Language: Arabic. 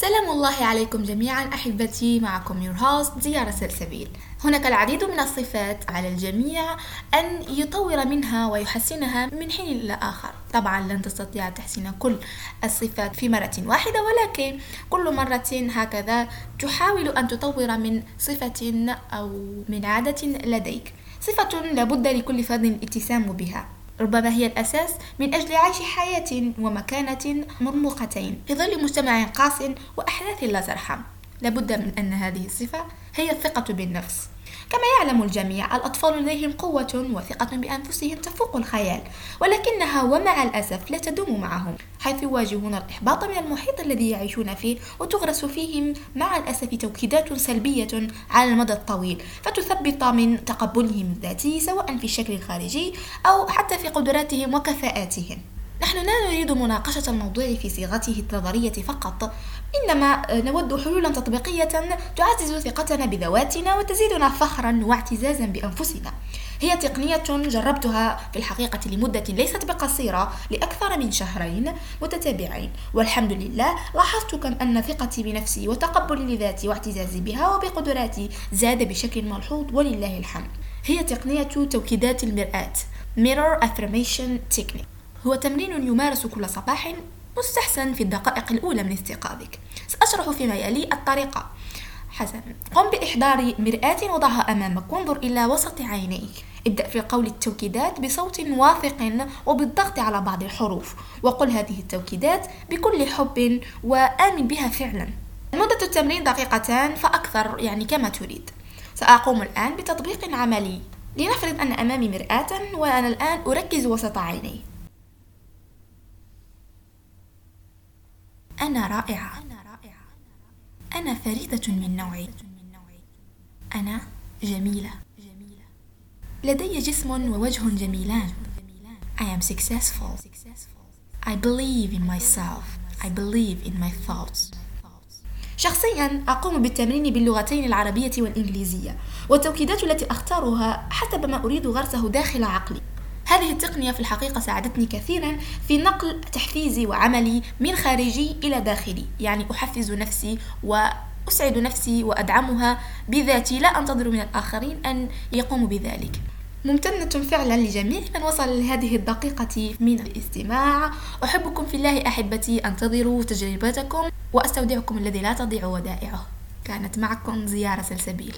سلام الله عليكم جميعا أحبتي معكم يور هوست زيارة سلسبيل. هناك العديد من الصفات على الجميع أن يطور منها ويحسنها من حين إلى آخر. طبعا لن تستطيع تحسين كل الصفات في مرة واحدة ولكن كل مرة هكذا تحاول أن تطور من صفة أو من عادة لديك. صفة لابد لكل فرد الاتسام بها. ربما هي الأساس من أجل عيش حياة ومكانة مرموقتين في ظل مجتمع قاس وأحداث لا ترحم. لابد من أن هذه الصفة هي الثقة بالنفس. كما يعلم الجميع الأطفال لديهم قوة وثقة بأنفسهم تفوق الخيال ولكنها ومع الأسف لا تدوم معهم حيث يواجهون الإحباط من المحيط الذي يعيشون فيه وتغرس فيهم مع الأسف توكيدات سلبية على المدى الطويل فتثبط من تقبلهم الذاتي سواء في الشكل الخارجي أو حتى في قدراتهم وكفاءاتهم. نحن لا نريد مناقشة الموضوع في صيغته النظرية فقط إنما نود حلولا تطبيقية تعزز ثقتنا بذواتنا وتزيدنا فخرا واعتزازا بأنفسنا. هي تقنية جربتها في الحقيقة لمدة ليست بقصيرة لأكثر من شهرين متتابعين. والحمد لله لاحظت كم أن ثقتي بنفسي وتقبلي لذاتي واعتزازي بها وبقدراتي زاد بشكل ملحوظ ولله الحمد. هي تقنية توكيدات المرآة Mirror Affirmation Technique. هو تمرين يمارس كل صباح مستحسن في الدقائق الأولى من استيقاظك. سأشرح فيما يلي الطريقة. حسنا قم بإحضار مرآة وضعها أمامك. وانظر إلى وسط عينيك. ابدأ في قول التوكيدات بصوت واثق وبالضغط على بعض الحروف. وقل هذه التوكيدات بكل حب وآمن بها فعلا. مدة التمرين دقيقتان فأكثر يعني كما تريد. سأقوم الآن بتطبيق عملي. لنفرض أن أمامي مرآة وأنا الآن أركز وسط عيني. أنا رائعة. أنا فريدة من نوعي. أنا جميلة. لدي جسم ووجه جميلان. I am successful. I believe in myself. I believe in my thoughts. شخصيا أقوم بالتمرين باللغتين العربية والإنجليزية والتوكيدات التي أختارها حسب ما أريد غرسه داخل عقلي. هذه التقنية في الحقيقة ساعدتني كثيرا في نقل تحفيزي وعملي من خارجي إلى داخلي. يعني أحفز نفسي وأسعد نفسي وأدعمها بذاتي. لا أنتظر من الآخرين أن يقوموا بذلك. ممتنة فعلا لجميع من وصل لهذه الدقيقة من الاستماع. أحبكم في الله أحبتي. أنتظروا تجربتكم وأستودعكم الذي لا تضيع ودائعه. كانت معكم زيارة سلسبيل.